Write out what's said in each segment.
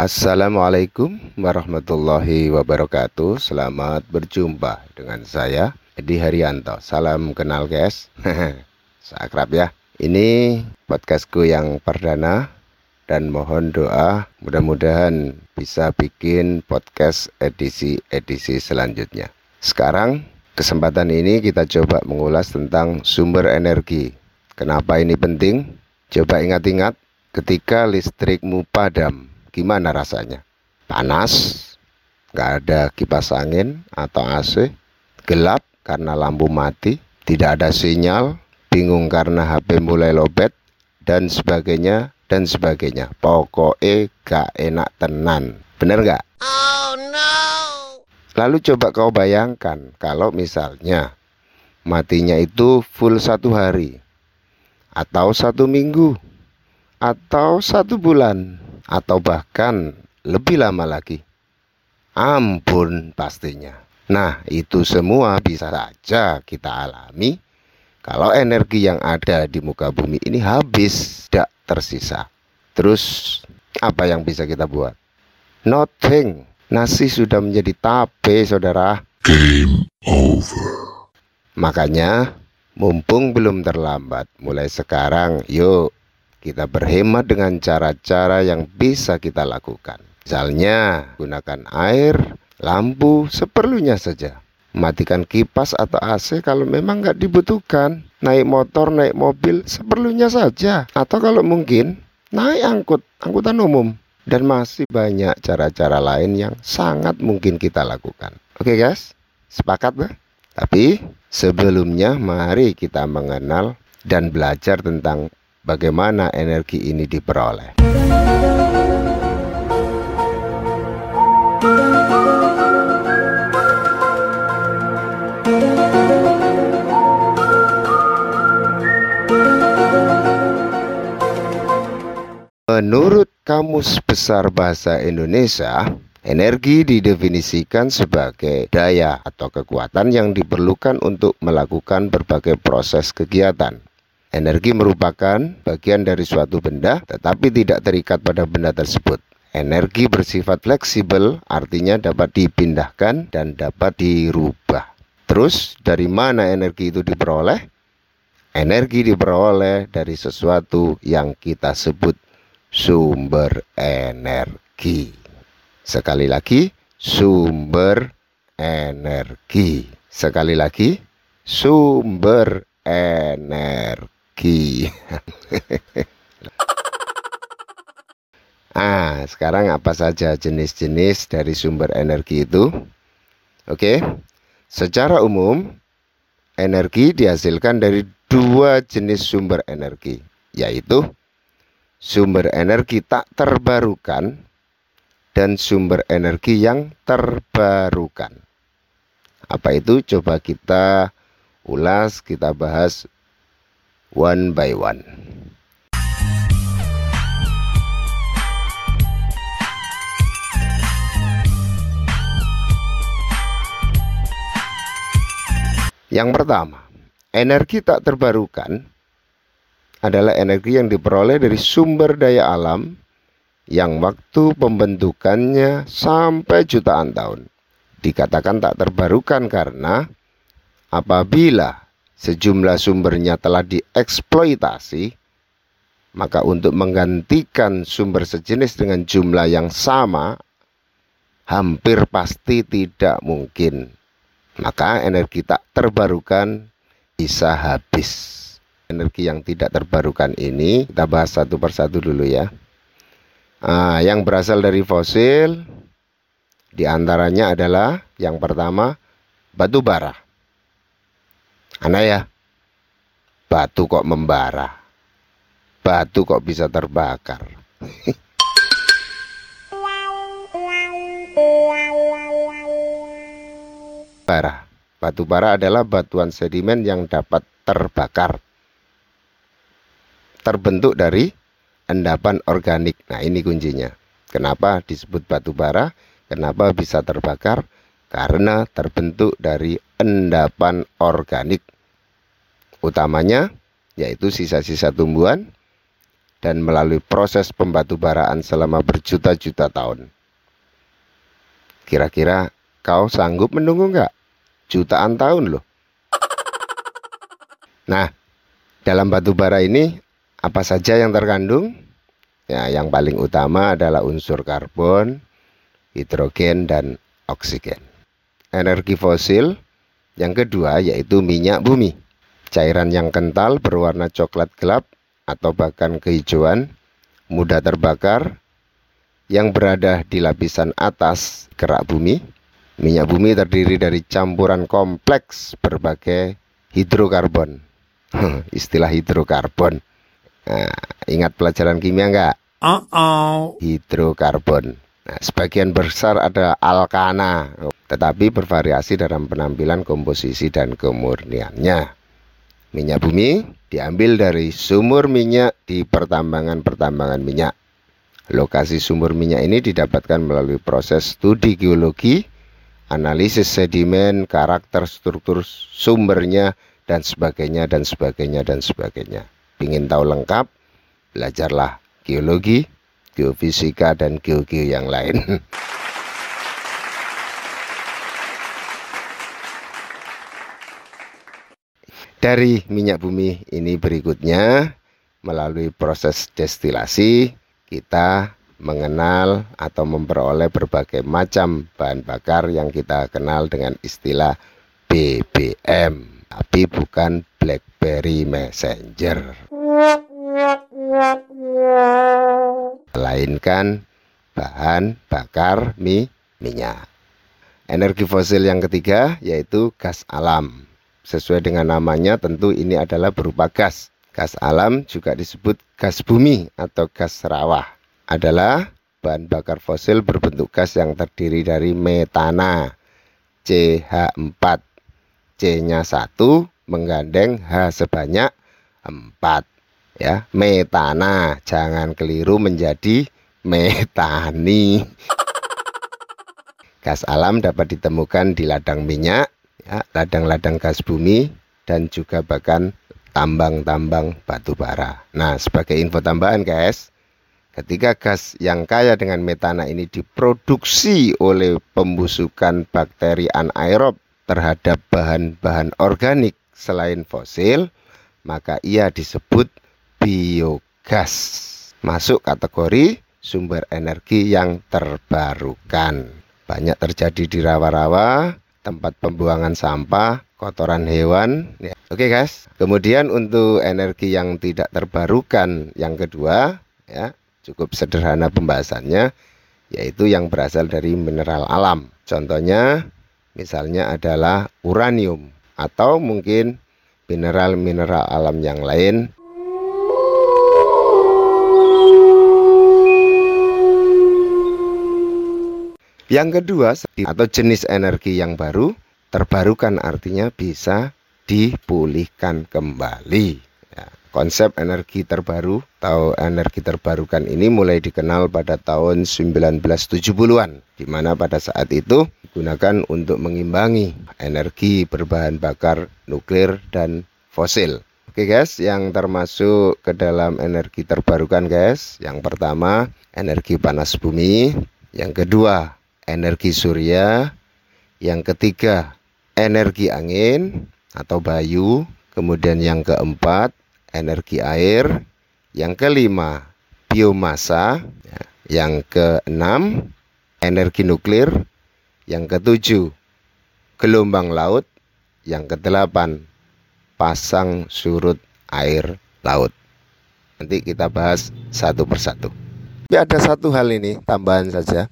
Assalamualaikum warahmatullahi wabarakatuh. Selamat berjumpa dengan saya Edi Haryanto. Salam kenal guys. Seakrab ya. Ini podcastku yang perdana Dan mohon doa Mudah-mudahan bisa bikin podcast edisi-edisi selanjutnya. Sekarang kesempatan ini kita coba mengulas tentang sumber energi. Kenapa ini penting? Coba ingat-ingat ketika listrikmu padam Gimana rasanya? Panas, nggak ada kipas angin atau AC, gelap karena lampu mati, tidak ada sinyal, bingung karena HP mulai lobet, dan sebagainya, dan sebagainya. Pokoknya gak enak tenan. Bener nggak? Oh no! Lalu coba kau bayangkan kalau misalnya matinya itu full satu hari, atau satu minggu, atau satu bulan atau bahkan lebih lama lagi. Ampun pastinya. Nah, itu semua bisa saja kita alami kalau energi yang ada di muka bumi ini habis, tidak tersisa. Terus apa yang bisa kita buat? Nothing. Nasi sudah menjadi tape, saudara. Game over. Makanya, mumpung belum terlambat, mulai sekarang, yuk kita berhemat dengan cara-cara yang bisa kita lakukan. Misalnya, gunakan air, lampu seperlunya saja. Matikan kipas atau AC kalau memang nggak dibutuhkan. Naik motor, naik mobil seperlunya saja. Atau kalau mungkin, naik angkut, angkutan umum. Dan masih banyak cara-cara lain yang sangat mungkin kita lakukan. Oke guys, sepakat bah? Tapi sebelumnya mari kita mengenal dan belajar tentang bagaimana energi ini diperoleh. Menurut Kamus Besar Bahasa Indonesia, energi didefinisikan sebagai daya atau kekuatan yang diperlukan untuk melakukan berbagai proses kegiatan. Energi merupakan bagian dari suatu benda tetapi tidak terikat pada benda tersebut. Energi bersifat fleksibel artinya dapat dipindahkan dan dapat dirubah. Terus dari mana energi itu diperoleh? Energi diperoleh dari sesuatu yang kita sebut sumber energi. Sekali lagi, sumber energi. Sekali lagi, sumber energi lagi. ah, sekarang apa saja jenis-jenis dari sumber energi itu? Oke. Secara umum, energi dihasilkan dari dua jenis sumber energi, yaitu sumber energi tak terbarukan dan sumber energi yang terbarukan. Apa itu? Coba kita ulas, kita bahas one by one. Yang pertama, energi tak terbarukan adalah energi yang diperoleh dari sumber daya alam yang waktu pembentukannya sampai jutaan tahun. Dikatakan tak terbarukan karena apabila sejumlah sumbernya telah dieksploitasi, maka untuk menggantikan sumber sejenis dengan jumlah yang sama hampir pasti tidak mungkin. Maka energi tak terbarukan bisa habis. Energi yang tidak terbarukan ini kita bahas satu persatu dulu ya. Nah, yang berasal dari fosil di antaranya adalah yang pertama batu bara. Aneh ya, batu kok membara, batu kok bisa terbakar. bara, batu bara adalah batuan sedimen yang dapat terbakar, terbentuk dari endapan organik. Nah ini kuncinya. Kenapa disebut batu bara? Kenapa bisa terbakar? Karena terbentuk dari endapan organik utamanya yaitu sisa-sisa tumbuhan dan melalui proses pembatubaraan selama berjuta-juta tahun. Kira-kira kau sanggup menunggu nggak? Jutaan tahun loh. Nah, dalam batu bara ini apa saja yang terkandung? Ya, yang paling utama adalah unsur karbon, hidrogen, dan oksigen. Energi fosil yang kedua yaitu minyak bumi. Cairan yang kental berwarna coklat gelap atau bahkan kehijauan, mudah terbakar, yang berada di lapisan atas kerak bumi. Minyak bumi terdiri dari campuran kompleks berbagai hidrokarbon. Istilah hidrokarbon. Nah, ingat pelajaran kimia enggak? Uh-oh. Hidrokarbon. Sebagian besar ada alkana, tetapi bervariasi dalam penampilan komposisi dan kemurniannya. Minyak bumi diambil dari sumur minyak di pertambangan-pertambangan minyak. Lokasi sumur minyak ini didapatkan melalui proses studi geologi, analisis sedimen, karakter struktur sumbernya, dan sebagainya, dan sebagainya, dan sebagainya. Ingin tahu lengkap? Belajarlah geologi, geofisika, dan geogeo yang lain. Dari minyak bumi ini berikutnya melalui proses destilasi kita mengenal atau memperoleh berbagai macam bahan bakar yang kita kenal dengan istilah BBM tapi bukan BlackBerry Messenger melainkan bahan bakar mie minyak energi fosil yang ketiga yaitu gas alam Sesuai dengan namanya tentu ini adalah berupa gas. Gas alam juga disebut gas bumi atau gas rawah. Adalah bahan bakar fosil berbentuk gas yang terdiri dari metana CH4. C-nya 1 menggandeng H sebanyak 4. Ya, metana jangan keliru menjadi metani. Gas alam dapat ditemukan di ladang minyak, ya, ladang-ladang gas bumi dan juga bahkan tambang-tambang batu bara. Nah, sebagai info tambahan guys, ketika gas yang kaya dengan metana ini diproduksi oleh pembusukan bakteri anaerob terhadap bahan-bahan organik selain fosil, maka ia disebut biogas. Masuk kategori sumber energi yang terbarukan. Banyak terjadi di rawa-rawa, tempat pembuangan sampah, kotoran hewan. Ya. Oke guys. Kemudian untuk energi yang tidak terbarukan yang kedua, ya cukup sederhana pembahasannya, yaitu yang berasal dari mineral alam. Contohnya, misalnya adalah uranium atau mungkin mineral-mineral alam yang lain Yang kedua, atau jenis energi yang baru, terbarukan artinya bisa dipulihkan kembali. Ya, konsep energi terbaru atau energi terbarukan ini mulai dikenal pada tahun 1970-an, di mana pada saat itu digunakan untuk mengimbangi energi berbahan bakar nuklir dan fosil. Oke guys, yang termasuk ke dalam energi terbarukan guys, yang pertama energi panas bumi, yang kedua energi surya, yang ketiga energi angin atau bayu, kemudian yang keempat energi air, yang kelima biomasa, ya. yang keenam energi nuklir, yang ketujuh gelombang laut, yang kedelapan pasang surut air laut. Nanti kita bahas satu persatu. Tapi ada satu hal ini tambahan saja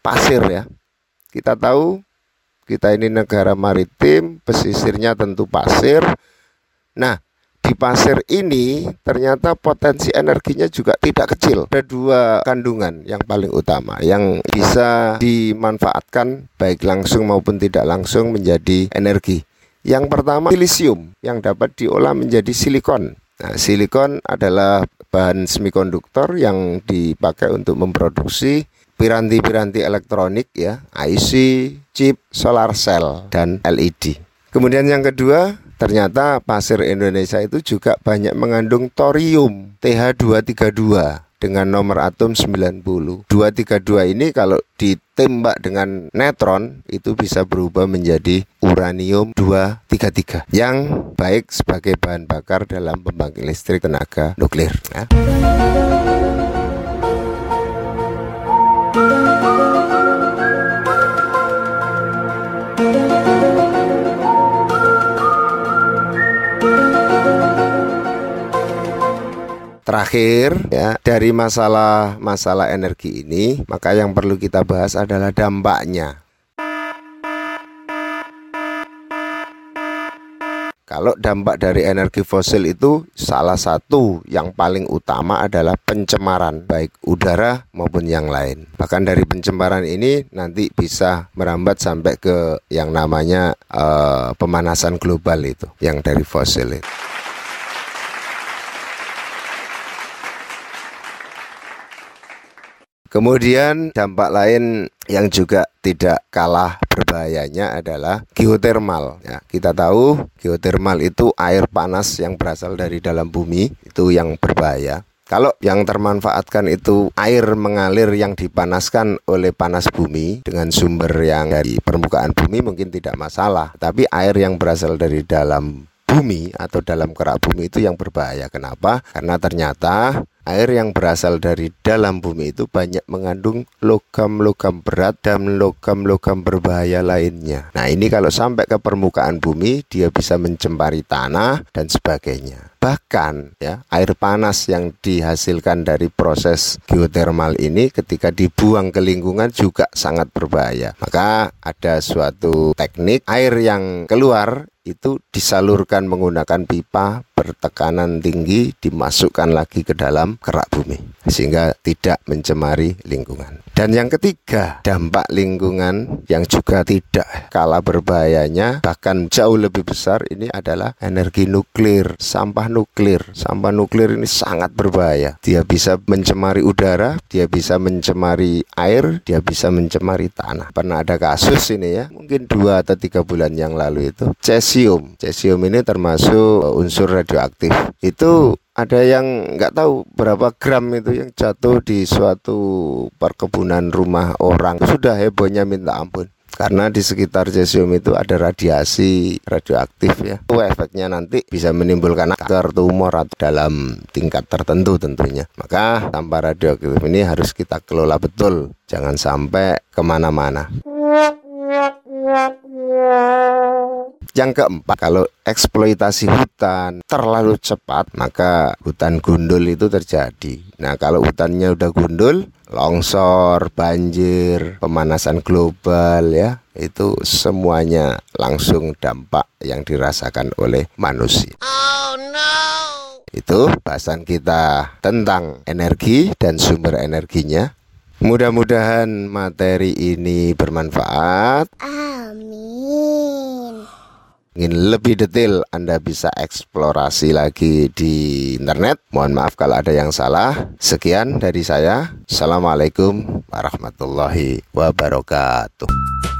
pasir ya. Kita tahu kita ini negara maritim, pesisirnya tentu pasir. Nah, di pasir ini ternyata potensi energinya juga tidak kecil. Ada dua kandungan yang paling utama yang bisa dimanfaatkan baik langsung maupun tidak langsung menjadi energi. Yang pertama silisium yang dapat diolah menjadi silikon. Nah, silikon adalah bahan semikonduktor yang dipakai untuk memproduksi piranti-piranti elektronik ya, IC, chip, solar cell dan LED. Kemudian yang kedua, ternyata pasir Indonesia itu juga banyak mengandung thorium TH232 dengan nomor atom 90. 232 ini kalau ditembak dengan neutron itu bisa berubah menjadi uranium 233 yang baik sebagai bahan bakar dalam pembangkit listrik tenaga nuklir. Ya. Terakhir ya dari masalah masalah energi ini maka yang perlu kita bahas adalah dampaknya. Kalau dampak dari energi fosil itu salah satu yang paling utama adalah pencemaran baik udara maupun yang lain. Bahkan dari pencemaran ini nanti bisa merambat sampai ke yang namanya uh, pemanasan global itu yang dari fosil itu. Kemudian dampak lain yang juga tidak kalah berbahayanya adalah geotermal. Ya, kita tahu geotermal itu air panas yang berasal dari dalam bumi itu yang berbahaya. Kalau yang termanfaatkan itu air mengalir yang dipanaskan oleh panas bumi dengan sumber yang dari permukaan bumi mungkin tidak masalah. Tapi air yang berasal dari dalam bumi atau dalam kerak bumi itu yang berbahaya. Kenapa? Karena ternyata air yang berasal dari dalam bumi itu banyak mengandung logam-logam berat dan logam-logam berbahaya lainnya. Nah, ini kalau sampai ke permukaan bumi, dia bisa mencemari tanah dan sebagainya. Bahkan ya, air panas yang dihasilkan dari proses geotermal ini ketika dibuang ke lingkungan juga sangat berbahaya. Maka ada suatu teknik air yang keluar itu disalurkan menggunakan pipa bertekanan tinggi dimasukkan lagi ke dalam kerak bumi sehingga tidak mencemari lingkungan. Dan yang ketiga, dampak lingkungan yang juga tidak kalah berbahayanya bahkan jauh lebih besar ini adalah energi nuklir, sampah nuklir. Sampah nuklir ini sangat berbahaya. Dia bisa mencemari udara, dia bisa mencemari air, dia bisa mencemari tanah. Pernah ada kasus ini ya, mungkin dua atau tiga bulan yang lalu itu cesium. Cesium ini termasuk unsur radioaktif. Itu ada yang nggak tahu berapa gram itu yang jatuh di suatu perkebunan rumah orang sudah hebohnya minta ampun karena di sekitar cesium itu ada radiasi radioaktif ya. Itu efeknya nanti bisa menimbulkan kanker, tumor atau dalam tingkat tertentu tentunya. Maka sampah radioaktif ini harus kita kelola betul, jangan sampai ke mana-mana. Yang keempat, kalau eksploitasi hutan terlalu cepat, maka hutan gundul itu terjadi. Nah, kalau hutannya udah gundul, longsor, banjir, pemanasan global ya, itu semuanya langsung dampak yang dirasakan oleh manusia. Oh no. Itu bahasan kita tentang energi dan sumber energinya. Mudah-mudahan materi ini bermanfaat. Amin ingin lebih detail Anda bisa eksplorasi lagi di internet. Mohon maaf kalau ada yang salah. Sekian dari saya. Assalamualaikum warahmatullahi wabarakatuh.